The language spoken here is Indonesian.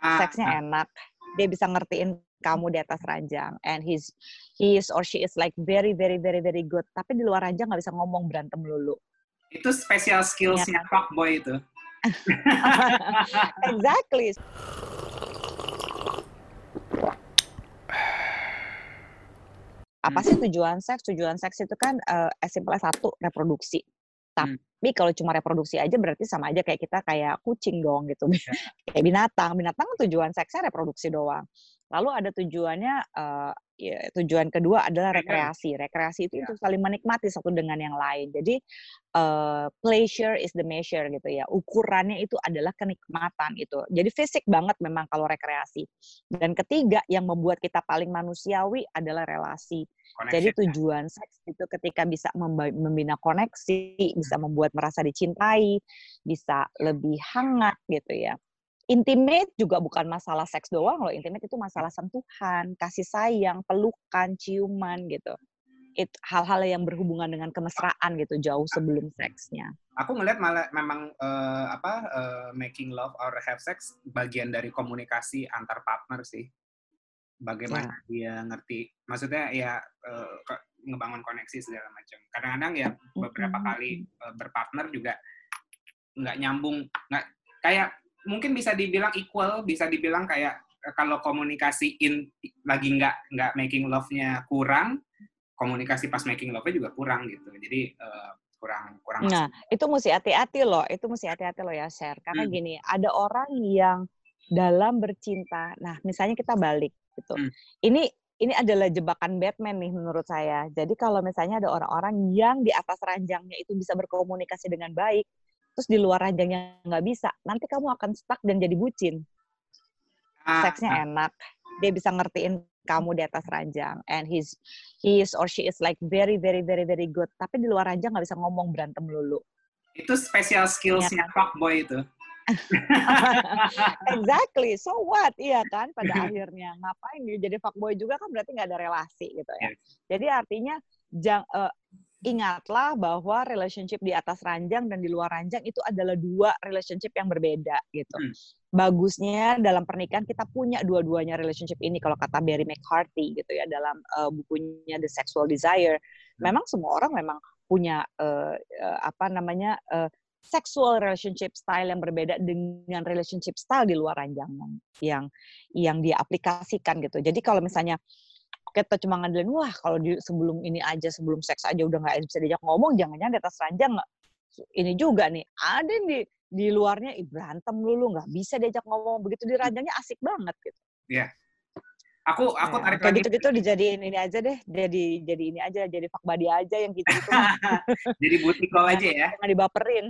Ah, seksnya ah. enak, dia bisa ngertiin kamu di atas ranjang, and he's he is or she is like very very very very good. Tapi di luar ranjang nggak bisa ngomong berantem melulu. Itu special skills-nya Iya fuckboy itu. exactly. Apa sih tujuan seks? Tujuan seks itu kan uh, as simple as satu reproduksi. Hmm. Tapi kalau cuma reproduksi aja berarti sama aja kayak kita kayak kucing dong gitu. Ya. kayak binatang. Binatang kan tujuan seksnya reproduksi doang. Lalu ada tujuannya uh, ya, tujuan kedua adalah rekreasi. Rekreasi itu Ya. untuk saling menikmati satu dengan yang lain. Jadi uh, pleasure is the measure gitu ya. Ukurannya itu adalah kenikmatan itu. Jadi fisik banget memang kalau rekreasi. Dan ketiga yang membuat kita paling manusiawi adalah relasi. Jadi Connection, ya. tujuan seks itu ketika bisa membina koneksi, bisa membuat merasa dicintai, bisa lebih hangat gitu ya. Intimate juga bukan masalah seks doang loh. Intimate itu masalah sentuhan, kasih sayang, pelukan, ciuman gitu. Itu hal-hal yang berhubungan dengan kemesraan gitu jauh sebelum seksnya. Aku ngeliat malah memang eh, apa eh, making love or have sex bagian dari komunikasi antar partner sih. Bagaimana dia ngerti, maksudnya ya ke- ngebangun koneksi segala macam. Kadang-kadang ya beberapa kali berpartner juga nggak nyambung, nggak kayak mungkin bisa dibilang equal, bisa dibilang kayak eh, kalau komunikasi in lagi nggak nggak making love-nya kurang, komunikasi pas making love-nya juga kurang gitu. Jadi eh, kurang kurang Nah, itu mesti hati-hati loh. Itu mesti hati-hati loh ya, share. Karena Hmm. gini, ada orang yang dalam bercinta. Nah, misalnya kita balik gitu. Hmm. Ini ini adalah jebakan Batman nih menurut saya. Jadi kalau misalnya ada orang-orang yang di atas ranjangnya itu bisa berkomunikasi dengan baik, terus di luar ranjangnya nggak bisa, nanti kamu akan stuck dan jadi bucin. Ah, Seksnya ah. enak, dia bisa ngertiin kamu di atas ranjang, and he's he is or she is like very very very very good. Tapi di luar ranjang nggak bisa ngomong berantem melulu. Itu special skills-nya fuckboy itu. exactly. So what? Iya kan pada akhirnya ngapain dia jadi fuckboy juga kan berarti nggak ada relasi gitu ya. Yes. Jadi artinya jang, eh, ingatlah bahwa relationship di atas ranjang dan di luar ranjang itu adalah dua relationship yang berbeda gitu. Hmm. Bagusnya dalam pernikahan kita punya dua-duanya relationship ini kalau kata Barry McCarthy gitu ya dalam eh, bukunya The Sexual Desire. Hmm. Memang semua orang memang punya eh, eh, apa namanya eh, sexual relationship style yang berbeda dengan relationship style di luar ranjang yang yang yang dia aplikasikan gitu. Jadi kalau misalnya kita cuma ngandelin wah kalau di sebelum ini aja sebelum seks aja udah nggak bisa diajak ngomong jangan-jangan di atas ranjang nggak ini juga nih ada yang di di luarnya berantem dulu nggak bisa diajak ngomong begitu di ranjangnya asik banget gitu. Aku aku Ya, tarik kayak lagi. gitu-gitu dijadiin ini aja deh jadi jadi ini aja jadi buddy aja yang gitu-gitu mah Jadi call aja ya. jangan dibaperin.